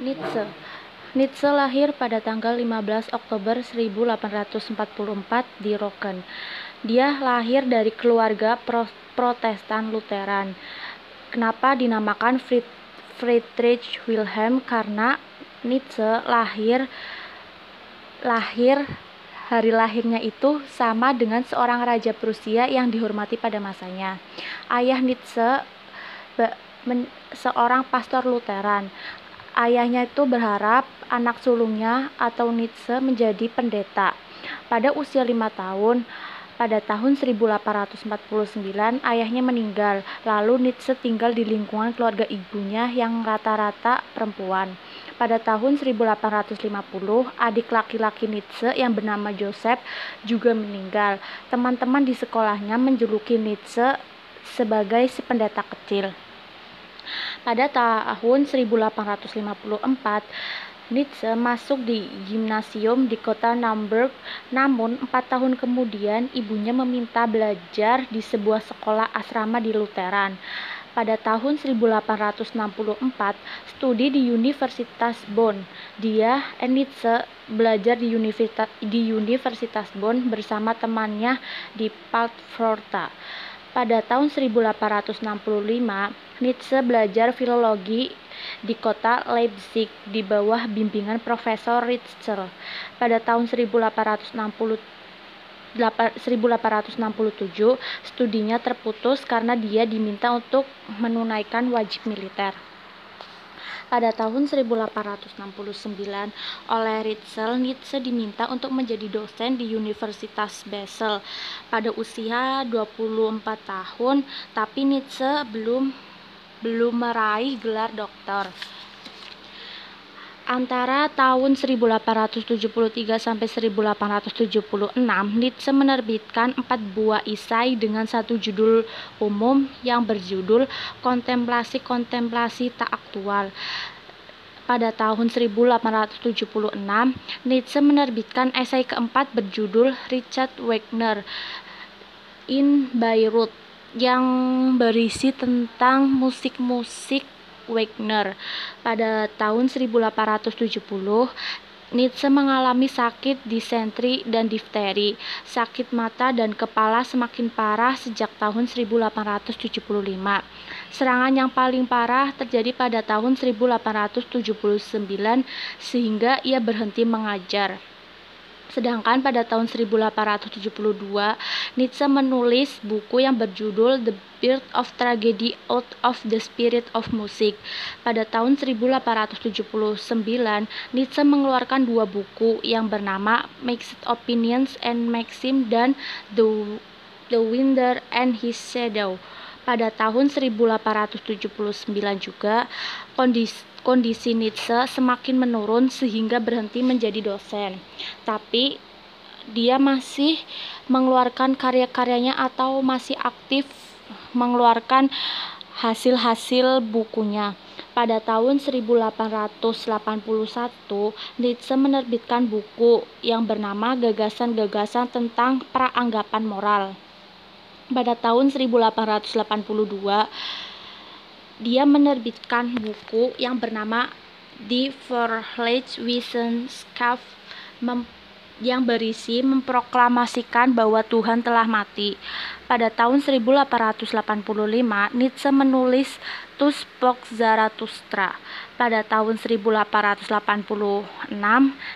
Nietzsche Nietzsche lahir pada tanggal 15 Oktober 1844 di Rocken. Dia lahir dari keluarga Protestan Lutheran. Kenapa dinamakan Friedrich Wilhelm? Karena Nietzsche lahir lahir hari lahirnya itu sama dengan seorang raja Prusia yang dihormati pada masanya. Ayah Nietzsche seorang pastor Lutheran. Ayahnya itu berharap anak sulungnya atau Nietzsche menjadi pendeta. Pada usia lima tahun, pada tahun 1849 ayahnya meninggal, lalu Nietzsche tinggal di lingkungan keluarga ibunya yang rata-rata perempuan. Pada tahun 1850, adik laki-laki Nietzsche yang bernama Joseph juga meninggal. Teman-teman di sekolahnya menjuluki Nietzsche sebagai si pendeta kecil. Pada tahun 1854, Nietzsche masuk di gimnasium di kota Naumburg, namun empat tahun kemudian ibunya meminta belajar di sebuah sekolah asrama di Lutheran. Pada tahun 1864, studi di Universitas Bonn. Dia, Nietzsche, belajar di Universitas, di Universitas Bonn bersama temannya di Paltforta. Pada tahun 1865, Nietzsche belajar filologi di kota Leipzig di bawah bimbingan Profesor Ritschl. Pada tahun 1860 1867 studinya terputus karena dia diminta untuk menunaikan wajib militer pada tahun 1869 oleh Ritzel Nietzsche diminta untuk menjadi dosen di Universitas Basel. Pada usia 24 tahun tapi Nietzsche belum belum meraih gelar doktor antara tahun 1873 sampai 1876, Nietzsche menerbitkan empat buah isai dengan satu judul umum yang berjudul Kontemplasi-Kontemplasi Tak Aktual. Pada tahun 1876, Nietzsche menerbitkan esai keempat berjudul Richard Wagner in Beirut yang berisi tentang musik-musik Wagner. Pada tahun 1870, Nietzsche mengalami sakit disentri dan difteri. Sakit mata dan kepala semakin parah sejak tahun 1875. Serangan yang paling parah terjadi pada tahun 1879 sehingga ia berhenti mengajar. Sedangkan pada tahun 1872, Nietzsche menulis buku yang berjudul The Birth of Tragedy Out of the Spirit of Music. Pada tahun 1879, Nietzsche mengeluarkan dua buku yang bernama Mixed Opinions and Maxim dan The, the Winder and His Shadow. Pada tahun 1879 juga, kondisi kondisi Nietzsche semakin menurun sehingga berhenti menjadi dosen. Tapi dia masih mengeluarkan karya-karyanya atau masih aktif mengeluarkan hasil-hasil bukunya. Pada tahun 1881, Nietzsche menerbitkan buku yang bernama Gagasan-gagasan tentang Praanggapan Moral. Pada tahun 1882, dia menerbitkan buku yang bernama Die Verhaltenswissenschaft yang berisi memproklamasikan bahwa Tuhan telah mati. Pada tahun 1885, Nietzsche menulis Tus Spock Zarathustra. Pada tahun 1886,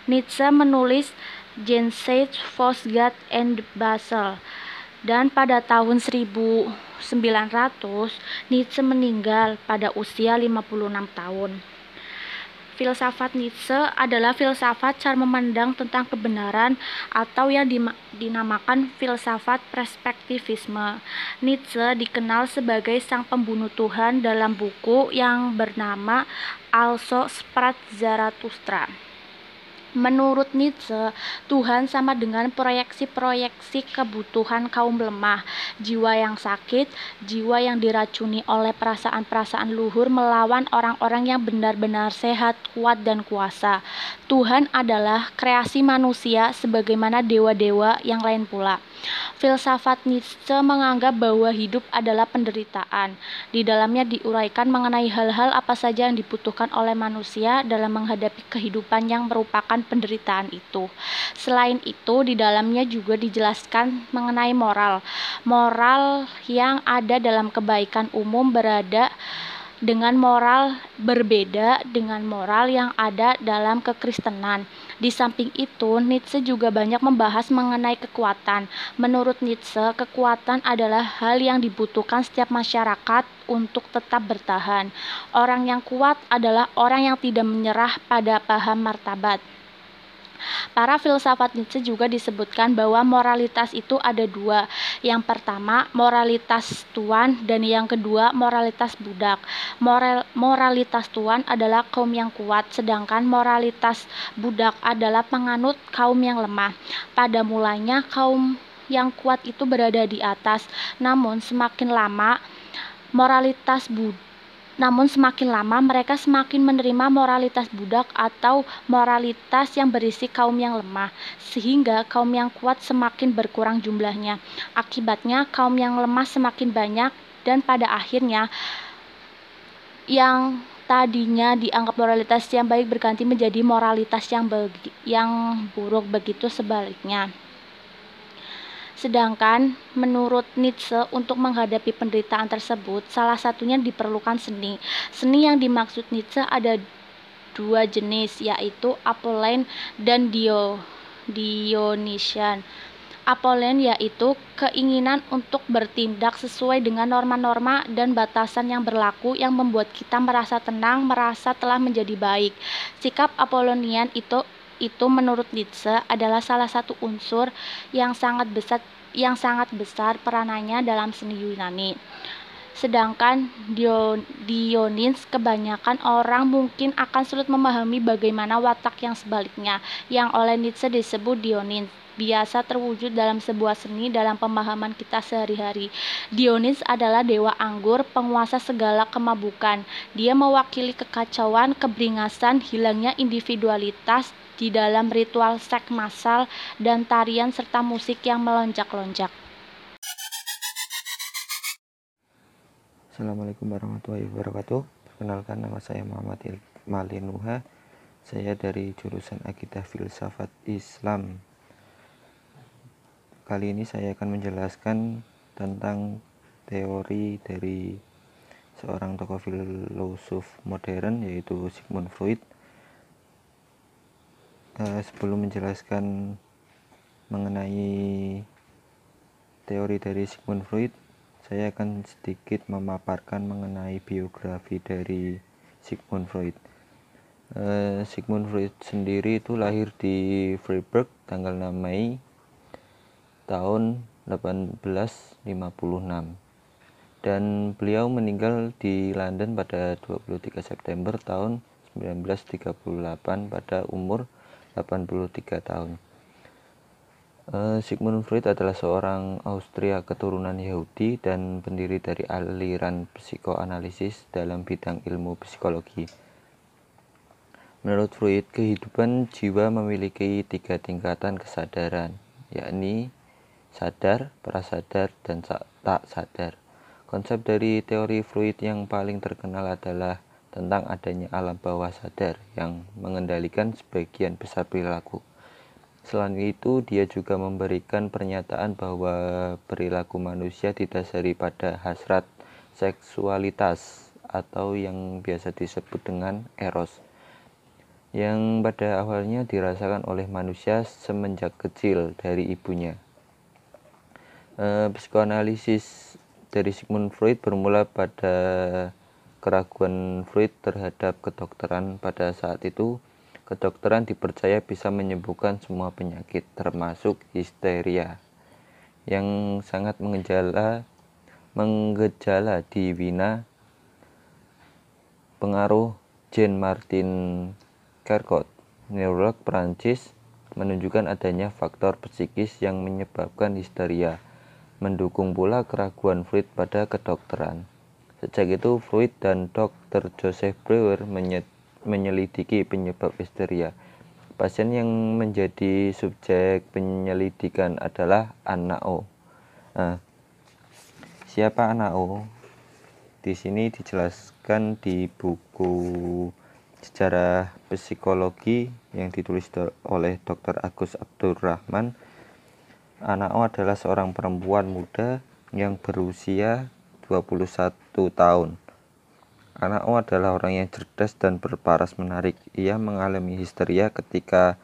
Nietzsche menulis Jenseits Vosgat and Basel dan pada tahun 1900 Nietzsche meninggal pada usia 56 tahun. Filsafat Nietzsche adalah filsafat cara memandang tentang kebenaran atau yang dinamakan filsafat perspektivisme. Nietzsche dikenal sebagai sang pembunuh Tuhan dalam buku yang bernama Also Sprat Zarathustra. Menurut Nietzsche, Tuhan sama dengan proyeksi-proyeksi kebutuhan kaum lemah, jiwa yang sakit, jiwa yang diracuni oleh perasaan-perasaan luhur melawan orang-orang yang benar-benar sehat, kuat, dan kuasa. Tuhan adalah kreasi manusia sebagaimana dewa-dewa yang lain pula. Filsafat Nietzsche menganggap bahwa hidup adalah penderitaan. Di dalamnya diuraikan mengenai hal-hal apa saja yang dibutuhkan oleh manusia dalam menghadapi kehidupan yang merupakan penderitaan itu. Selain itu, di dalamnya juga dijelaskan mengenai moral. Moral yang ada dalam kebaikan umum berada dengan moral berbeda dengan moral yang ada dalam kekristenan. Di samping itu, Nietzsche juga banyak membahas mengenai kekuatan. Menurut Nietzsche, kekuatan adalah hal yang dibutuhkan setiap masyarakat untuk tetap bertahan. Orang yang kuat adalah orang yang tidak menyerah pada paham martabat. Para filsafat Nietzsche juga disebutkan bahwa moralitas itu ada dua. Yang pertama, moralitas tuan dan yang kedua, moralitas budak. Moral, moralitas tuan adalah kaum yang kuat, sedangkan moralitas budak adalah penganut kaum yang lemah. Pada mulanya, kaum yang kuat itu berada di atas, namun semakin lama moralitas budak namun semakin lama mereka semakin menerima moralitas budak atau moralitas yang berisi kaum yang lemah, sehingga kaum yang kuat semakin berkurang jumlahnya. Akibatnya kaum yang lemah semakin banyak dan pada akhirnya yang tadinya dianggap moralitas yang baik berganti menjadi moralitas yang yang buruk begitu sebaliknya. Sedangkan menurut Nietzsche untuk menghadapi penderitaan tersebut salah satunya diperlukan seni. Seni yang dimaksud Nietzsche ada dua jenis yaitu Apollon dan Dio Dionysian. Apollon yaitu keinginan untuk bertindak sesuai dengan norma-norma dan batasan yang berlaku yang membuat kita merasa tenang, merasa telah menjadi baik. Sikap Apollonian itu itu menurut Nietzsche adalah salah satu unsur yang sangat besar yang sangat besar peranannya dalam seni Yunani. Sedangkan Dionys kebanyakan orang mungkin akan sulit memahami bagaimana watak yang sebaliknya, yang oleh Nietzsche disebut Dionys biasa terwujud dalam sebuah seni dalam pemahaman kita sehari-hari. Dionys adalah dewa anggur, penguasa segala kemabukan. Dia mewakili kekacauan, keberingasan, hilangnya individualitas, di dalam ritual seks massal dan tarian serta musik yang melonjak-lonjak. Assalamualaikum warahmatullahi wabarakatuh. Perkenalkan nama saya Muhammad Malinuha. Saya dari jurusan Akidah Filsafat Islam. Kali ini saya akan menjelaskan tentang teori dari seorang tokoh filosof modern yaitu Sigmund Freud uh, sebelum menjelaskan mengenai teori dari Sigmund Freud, saya akan sedikit memaparkan mengenai biografi dari Sigmund Freud. Uh, Sigmund Freud sendiri itu lahir di Freiburg tanggal 6 Mei tahun 1856 dan beliau meninggal di London pada 23 September tahun 1938 pada umur 83 tahun. Uh, Sigmund Freud adalah seorang Austria keturunan Yahudi dan pendiri dari aliran psikoanalisis dalam bidang ilmu psikologi. Menurut Freud, kehidupan jiwa memiliki tiga tingkatan kesadaran, yakni sadar, prasadar, dan tak sadar. Konsep dari teori Freud yang paling terkenal adalah tentang adanya alam bawah sadar yang mengendalikan sebagian besar perilaku. Selain itu, dia juga memberikan pernyataan bahwa perilaku manusia didasari pada hasrat seksualitas atau yang biasa disebut dengan eros yang pada awalnya dirasakan oleh manusia semenjak kecil dari ibunya. E, psikoanalisis dari Sigmund Freud bermula pada keraguan Freud terhadap kedokteran pada saat itu, kedokteran dipercaya bisa menyembuhkan semua penyakit termasuk histeria yang sangat mengejala menggejala di Wina pengaruh Jean Martin Kerkot neurolog Prancis menunjukkan adanya faktor psikis yang menyebabkan histeria, mendukung pula keraguan Freud pada kedokteran. Sejak itu, Freud dan Dr. Joseph Breuer menyelidiki penyebab histeria. Pasien yang menjadi subjek penyelidikan adalah anak O. Nah, siapa anak O? Di sini dijelaskan di buku sejarah psikologi yang ditulis oleh Dr. Agus Abdurrahman. Anao adalah seorang perempuan muda yang berusia 21 tahun. Anao adalah orang yang cerdas dan berparas menarik. Ia mengalami histeria ketika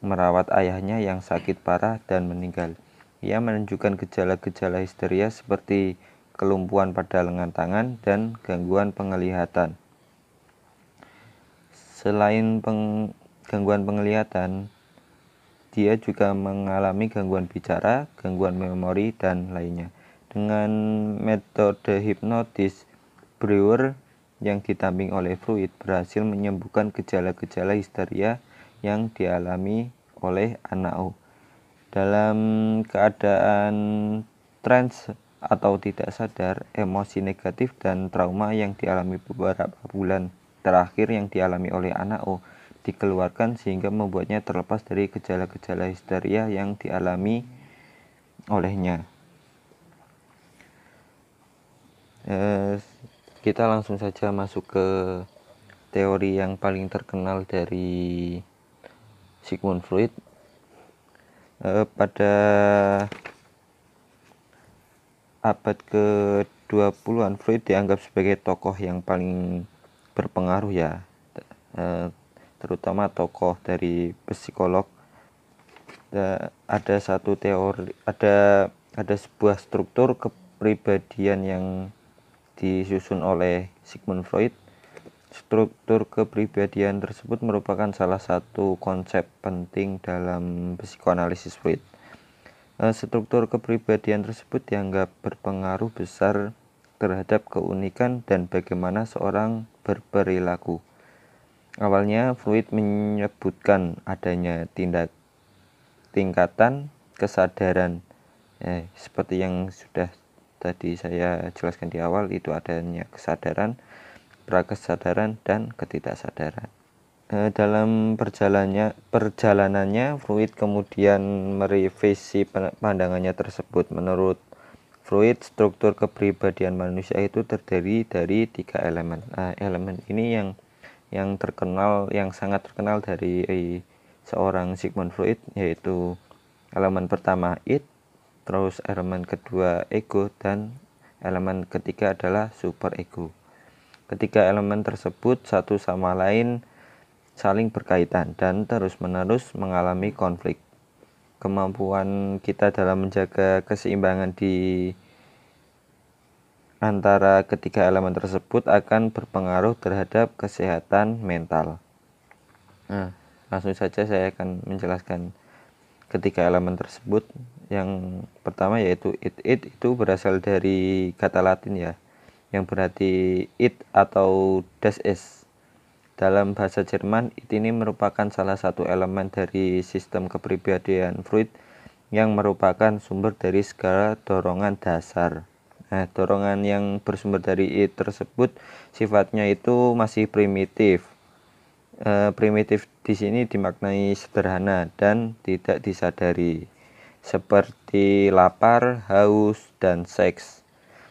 merawat ayahnya yang sakit parah dan meninggal. Ia menunjukkan gejala-gejala histeria seperti kelumpuhan pada lengan tangan dan gangguan penglihatan. Selain peng, gangguan penglihatan, dia juga mengalami gangguan bicara, gangguan memori, dan lainnya. Dengan metode hipnotis, Brewer yang ditamping oleh Freud berhasil menyembuhkan gejala-gejala histeria yang dialami oleh anak O. Dalam keadaan trans atau tidak sadar, emosi negatif dan trauma yang dialami beberapa bulan terakhir yang dialami oleh anak O dikeluarkan sehingga membuatnya terlepas dari gejala-gejala histeria yang dialami olehnya. Eh, kita langsung saja masuk ke teori yang paling terkenal dari Sigmund Freud. Eh, pada abad ke-20-an Freud dianggap sebagai tokoh yang paling berpengaruh ya eh, terutama tokoh dari psikolog ada satu teori ada ada sebuah struktur kepribadian yang disusun oleh Sigmund Freud struktur kepribadian tersebut merupakan salah satu konsep penting dalam psikoanalisis Freud eh, struktur kepribadian tersebut dianggap berpengaruh besar terhadap keunikan dan bagaimana seorang berperilaku. Awalnya Freud menyebutkan adanya tindak tingkatan kesadaran eh, seperti yang sudah tadi saya jelaskan di awal itu adanya kesadaran, prakesadaran dan ketidaksadaran. Eh, dalam perjalanannya perjalanannya Freud kemudian merevisi pandangannya tersebut menurut Freud, struktur kepribadian manusia itu terdiri dari tiga elemen. Nah, elemen ini yang yang terkenal, yang sangat terkenal dari eh, seorang Sigmund Freud, yaitu elemen pertama id, terus elemen kedua ego, dan elemen ketiga adalah super ego. Ketiga elemen tersebut satu sama lain saling berkaitan dan terus-menerus mengalami konflik kemampuan kita dalam menjaga keseimbangan di antara ketiga elemen tersebut akan berpengaruh terhadap kesehatan mental. Nah, langsung saja saya akan menjelaskan ketiga elemen tersebut. Yang pertama yaitu it it itu berasal dari kata Latin ya, yang berarti it atau das ist dalam bahasa Jerman, ini merupakan salah satu elemen dari sistem kepribadian Freud yang merupakan sumber dari segala dorongan dasar. Nah, dorongan yang bersumber dari it tersebut sifatnya itu masih primitif. E, primitif di sini dimaknai sederhana dan tidak disadari, seperti lapar, haus, dan seks,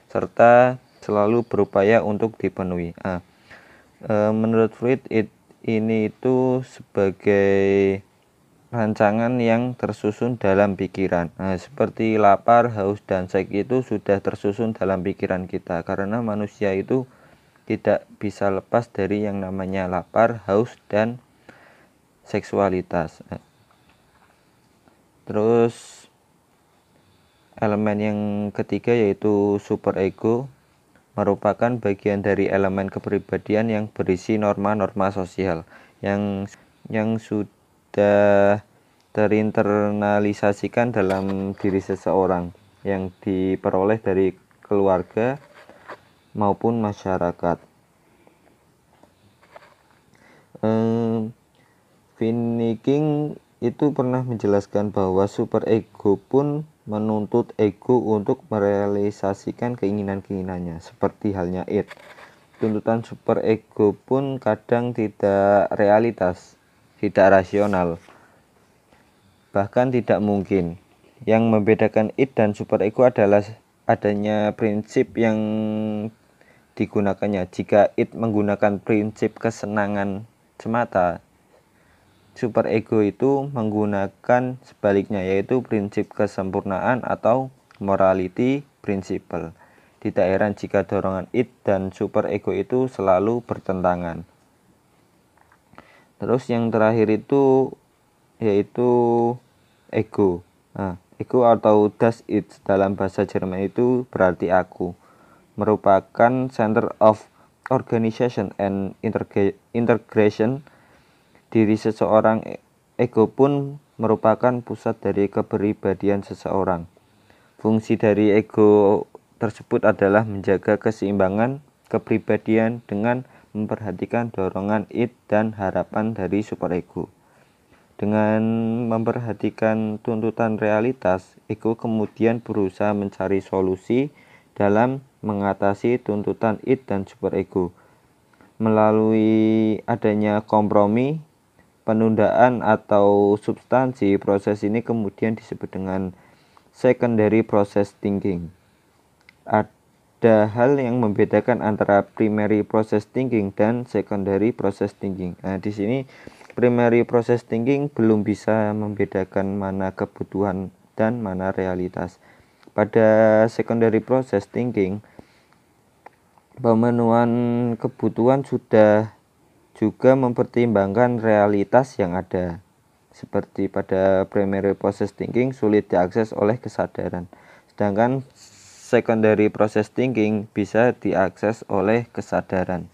serta selalu berupaya untuk dipenuhi. Nah, e, menurut Freud it, ini itu sebagai rancangan yang tersusun dalam pikiran. Nah, seperti lapar, haus, dan seks itu sudah tersusun dalam pikiran kita karena manusia itu tidak bisa lepas dari yang namanya lapar, haus, dan seksualitas. Nah, terus elemen yang ketiga yaitu super ego merupakan bagian dari elemen kepribadian yang berisi norma-norma sosial yang yang sudah terinternalisasikan dalam diri seseorang yang diperoleh dari keluarga maupun masyarakat. Finneking itu pernah menjelaskan bahwa superego pun menuntut ego untuk merealisasikan keinginan-keinginannya, seperti halnya it. Tuntutan superego pun kadang tidak realitas, tidak rasional, bahkan tidak mungkin. Yang membedakan it dan superego adalah adanya prinsip yang digunakannya. Jika it menggunakan prinsip kesenangan semata, superego itu menggunakan sebaliknya yaitu prinsip kesempurnaan atau morality principle. Tidak heran jika dorongan it dan superego itu selalu bertentangan. Terus yang terakhir itu yaitu ego. Nah, ego atau das it dalam bahasa Jerman itu berarti aku. Merupakan center of organization and integration diri seseorang e-, ego pun merupakan pusat dari kepribadian seseorang. Fungsi dari ego tersebut adalah menjaga keseimbangan kepribadian dengan memperhatikan dorongan id dan harapan dari superego. Dengan memperhatikan tuntutan realitas, ego kemudian berusaha mencari solusi dalam mengatasi tuntutan id dan superego. Melalui adanya kompromi, penundaan atau substansi, proses ini kemudian disebut dengan secondary process thinking. Ada hal yang membedakan antara primary process thinking dan secondary process thinking. Nah, di sini primary process thinking belum bisa membedakan mana kebutuhan dan mana realitas. Pada secondary process thinking, pemenuhan kebutuhan sudah juga mempertimbangkan realitas yang ada. Seperti pada primary process thinking sulit diakses oleh kesadaran. Sedangkan secondary process thinking bisa diakses oleh kesadaran.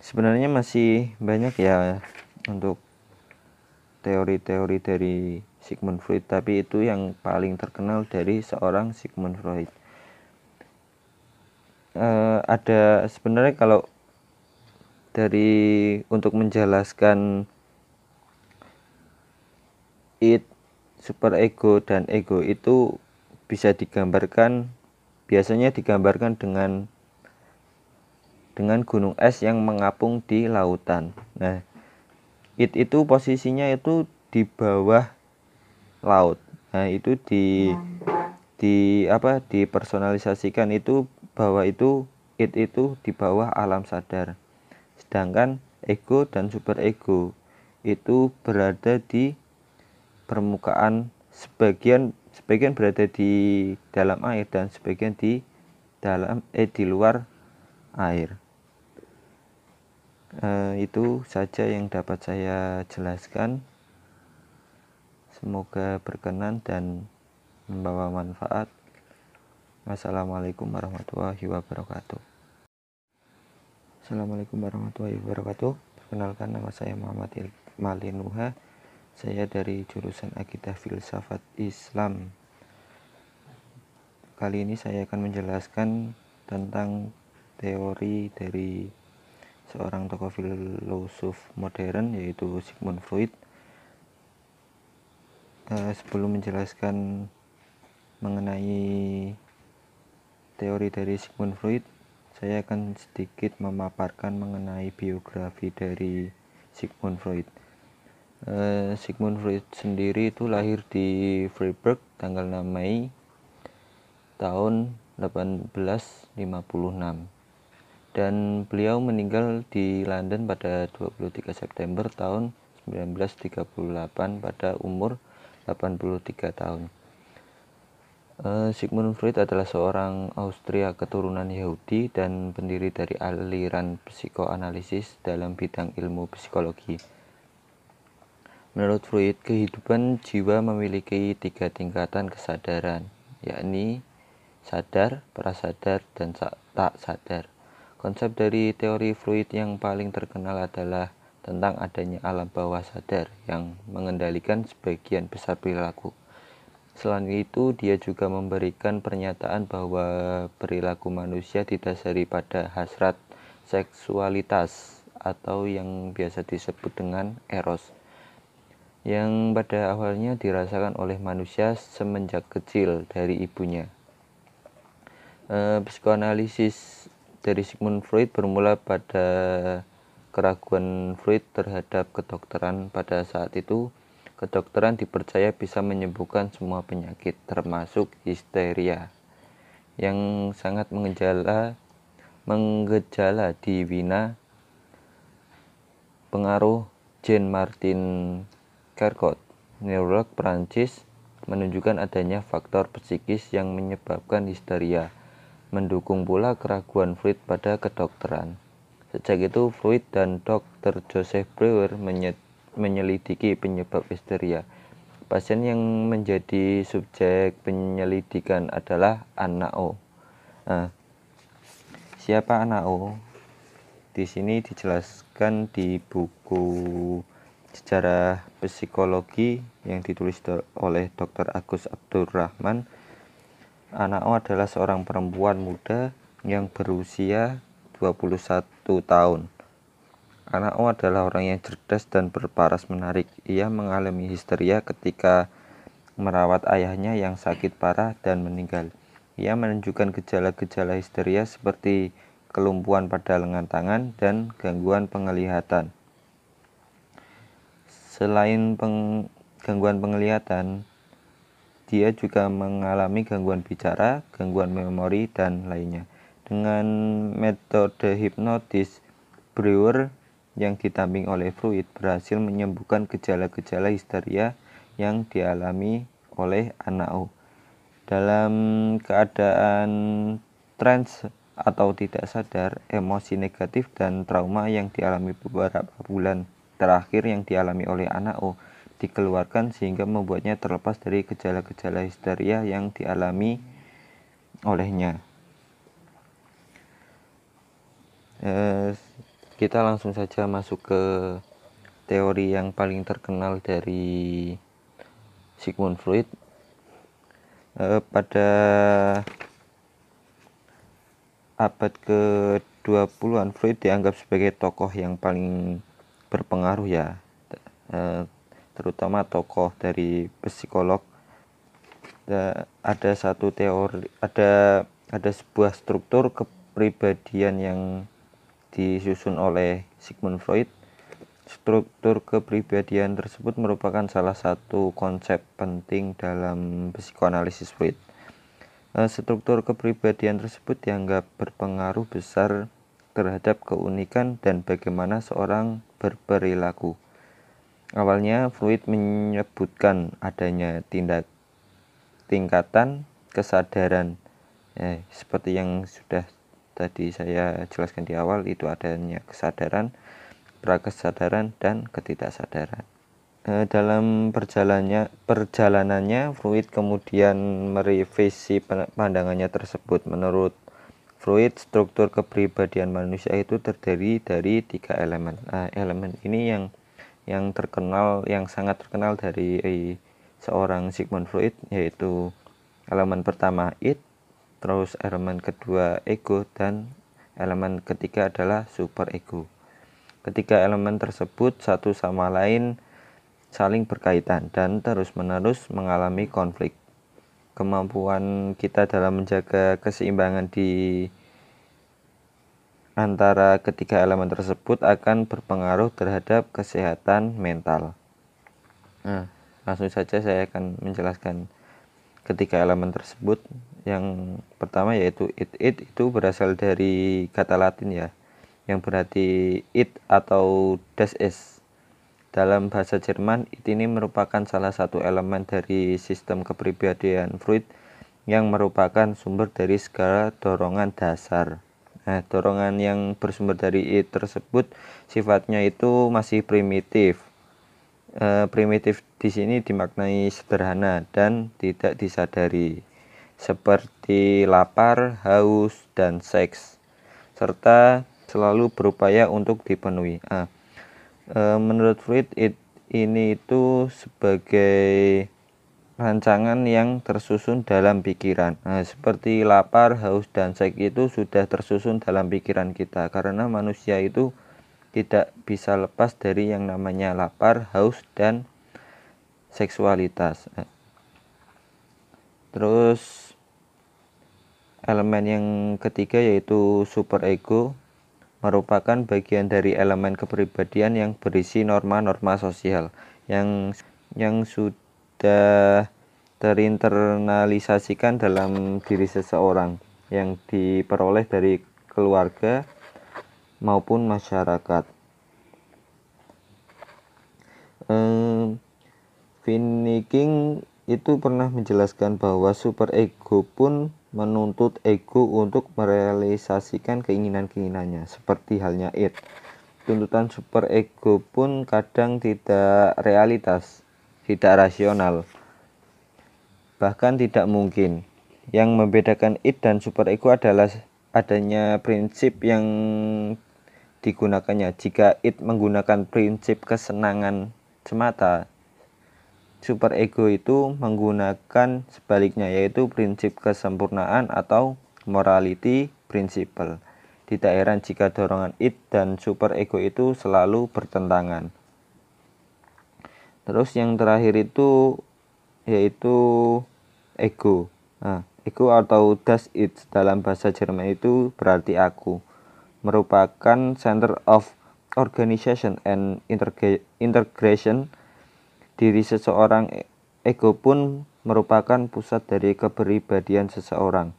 Sebenarnya masih banyak ya untuk teori-teori dari Sigmund Freud tapi itu yang paling terkenal dari seorang Sigmund Freud uh, ada sebenarnya kalau dari untuk menjelaskan it super ego dan ego itu bisa digambarkan biasanya digambarkan dengan dengan gunung es yang mengapung di lautan. Nah, it itu posisinya itu di bawah laut. Nah, itu di di apa dipersonalisasikan itu bahwa itu it itu di bawah alam sadar. Sedangkan ego dan super ego itu berada di permukaan sebagian sebagian berada di dalam air dan sebagian di dalam eh di luar air. Uh, itu saja yang dapat saya jelaskan. Semoga berkenan dan membawa manfaat Wassalamualaikum warahmatullahi wabarakatuh. Assalamualaikum warahmatullahi wabarakatuh. Perkenalkan nama saya Muhammad Malinuha Saya dari jurusan Akidah Filsafat Islam. Kali ini saya akan menjelaskan tentang teori dari seorang tokoh filosof modern yaitu Sigmund Freud. Uh, sebelum menjelaskan mengenai teori dari Sigmund Freud, saya akan sedikit memaparkan mengenai biografi dari Sigmund Freud. Uh, Sigmund Freud sendiri itu lahir di Freiburg tanggal 6 Mei tahun 1856 dan beliau meninggal di London pada 23 September tahun 1938 pada umur 83 tahun. Uh, Sigmund Freud adalah seorang Austria keturunan Yahudi dan pendiri dari aliran psikoanalisis dalam bidang ilmu psikologi. Menurut Freud, kehidupan jiwa memiliki tiga tingkatan kesadaran, yakni sadar, prasadar, dan tak sadar. Konsep dari teori Freud yang paling terkenal adalah tentang adanya alam bawah sadar yang mengendalikan sebagian besar perilaku. Selain itu, dia juga memberikan pernyataan bahwa perilaku manusia didasari pada hasrat seksualitas atau yang biasa disebut dengan eros yang pada awalnya dirasakan oleh manusia semenjak kecil dari ibunya. E, psikoanalisis dari Sigmund Freud bermula pada keraguan Freud terhadap kedokteran pada saat itu. Kedokteran dipercaya bisa menyembuhkan semua penyakit termasuk histeria yang sangat mengejala menggejala di Wina pengaruh Jean Martin Charcot, neurolog Prancis, menunjukkan adanya faktor psikis yang menyebabkan histeria, mendukung pula keraguan Freud pada kedokteran. Sejak itu, Freud dan Dr. Joseph Breuer menyelidiki penyebab histeria. Pasien yang menjadi subjek penyelidikan adalah anak O. Nah, siapa anak O? Di sini dijelaskan di buku sejarah psikologi yang ditulis oleh Dr. Agus Abdurrahman. Anao adalah seorang perempuan muda yang berusia 21 tahun. Anao adalah orang yang cerdas dan berparas menarik. Ia mengalami histeria ketika merawat ayahnya yang sakit parah dan meninggal. Ia menunjukkan gejala-gejala histeria seperti kelumpuhan pada lengan tangan dan gangguan penglihatan. Selain peng, gangguan penglihatan, dia juga mengalami gangguan bicara, gangguan memori, dan lainnya. Dengan metode hipnotis, Brewer yang ditamping oleh Freud berhasil menyembuhkan gejala-gejala histeria yang dialami oleh anak O. Dalam keadaan trans atau tidak sadar, emosi negatif dan trauma yang dialami beberapa bulan terakhir yang dialami oleh anak O dikeluarkan sehingga membuatnya terlepas dari gejala-gejala histeria yang dialami olehnya. Eh, kita langsung saja masuk ke teori yang paling terkenal dari Sigmund Freud. Eh, pada abad ke-20-an Freud dianggap sebagai tokoh yang paling berpengaruh ya eh, terutama tokoh dari psikolog ada satu teori ada ada sebuah struktur kepribadian yang disusun oleh Sigmund Freud struktur kepribadian tersebut merupakan salah satu konsep penting dalam psikoanalisis Freud eh, struktur kepribadian tersebut dianggap berpengaruh besar terhadap keunikan dan bagaimana seorang berperilaku. Awalnya Freud menyebutkan adanya tindak tingkatan kesadaran eh, seperti yang sudah tadi saya jelaskan di awal itu adanya kesadaran, prakesadaran dan ketidaksadaran. Eh, dalam perjalanannya perjalanannya Freud kemudian merevisi pandangannya tersebut menurut Freud, struktur kepribadian manusia itu terdiri dari tiga elemen. Nah, elemen ini yang yang terkenal, yang sangat terkenal dari eh, seorang Sigmund Freud, yaitu elemen pertama id, terus elemen kedua ego, dan elemen ketiga adalah super ego. Ketiga elemen tersebut satu sama lain saling berkaitan dan terus-menerus mengalami konflik kemampuan kita dalam menjaga keseimbangan di antara ketiga elemen tersebut akan berpengaruh terhadap kesehatan mental. Nah, langsung saja saya akan menjelaskan ketiga elemen tersebut. Yang pertama yaitu it it itu berasal dari kata Latin ya, yang berarti it atau das ist dalam bahasa Jerman, it ini merupakan salah satu elemen dari sistem kepribadian Freud yang merupakan sumber dari segala dorongan dasar. Nah, dorongan yang bersumber dari it tersebut sifatnya itu masih primitif. E, primitif di sini dimaknai sederhana dan tidak disadari, seperti lapar, haus, dan seks, serta selalu berupaya untuk dipenuhi. Nah, Eh, menurut Freud it, ini itu sebagai rancangan yang tersusun dalam pikiran. Nah, seperti lapar, haus, dan seks itu sudah tersusun dalam pikiran kita karena manusia itu tidak bisa lepas dari yang namanya lapar, haus, dan seksualitas. Terus elemen yang ketiga yaitu superego merupakan bagian dari elemen kepribadian yang berisi norma-norma sosial yang yang sudah terinternalisasikan dalam diri seseorang yang diperoleh dari keluarga maupun masyarakat. Finneking itu pernah menjelaskan bahwa superego pun menuntut ego untuk merealisasikan keinginan-keinginannya, seperti halnya it. Tuntutan superego pun kadang tidak realitas, tidak rasional, bahkan tidak mungkin. Yang membedakan it dan superego adalah adanya prinsip yang digunakannya. Jika it menggunakan prinsip kesenangan semata, superego itu menggunakan sebaliknya yaitu prinsip kesempurnaan atau morality principle. Tidak heran jika dorongan it dan superego itu selalu bertentangan. Terus yang terakhir itu yaitu ego. Nah, ego atau das it dalam bahasa Jerman itu berarti aku. Merupakan center of organization and integration diri seseorang e, ego pun merupakan pusat dari kepribadian seseorang.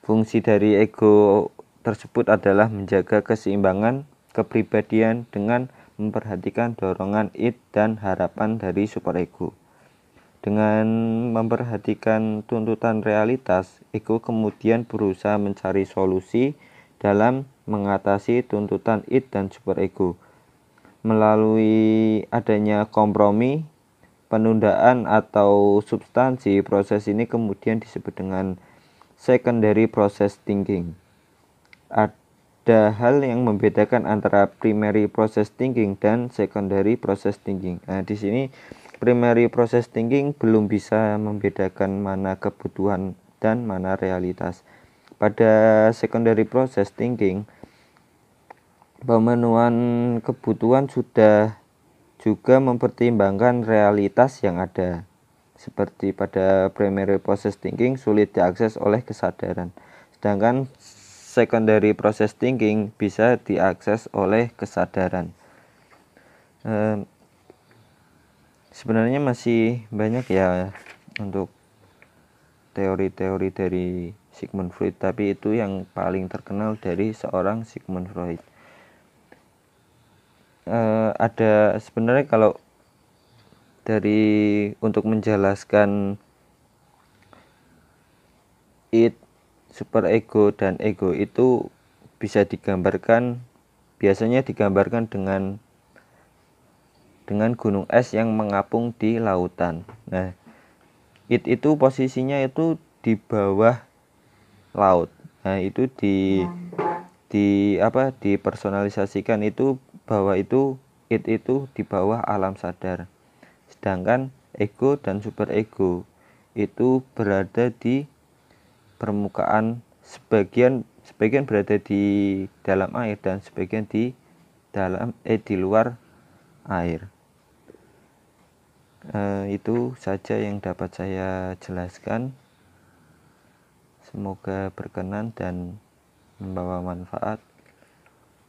Fungsi dari ego tersebut adalah menjaga keseimbangan kepribadian dengan memperhatikan dorongan id dan harapan dari superego. Dengan memperhatikan tuntutan realitas, ego kemudian berusaha mencari solusi dalam mengatasi tuntutan id dan superego. Melalui adanya kompromi, penundaan atau substansi proses ini kemudian disebut dengan secondary process thinking. Ada hal yang membedakan antara primary process thinking dan secondary process thinking. Nah, di sini primary process thinking belum bisa membedakan mana kebutuhan dan mana realitas. Pada secondary process thinking, pemenuhan kebutuhan sudah juga mempertimbangkan realitas yang ada. Seperti pada primary process thinking sulit diakses oleh kesadaran. Sedangkan secondary process thinking bisa diakses oleh kesadaran. Eh, sebenarnya masih banyak ya untuk teori-teori dari Sigmund Freud, tapi itu yang paling terkenal dari seorang Sigmund Freud uh, ada sebenarnya kalau dari untuk menjelaskan it super ego dan ego itu bisa digambarkan biasanya digambarkan dengan dengan gunung es yang mengapung di lautan. Nah, it itu posisinya itu di bawah laut. Nah, itu di di apa dipersonalisasikan itu bahwa itu it itu di bawah alam sadar. Sedangkan ego dan super ego itu berada di permukaan sebagian sebagian berada di dalam air dan sebagian di dalam eh di luar air. Eh, itu saja yang dapat saya jelaskan. Semoga berkenan dan membawa manfaat.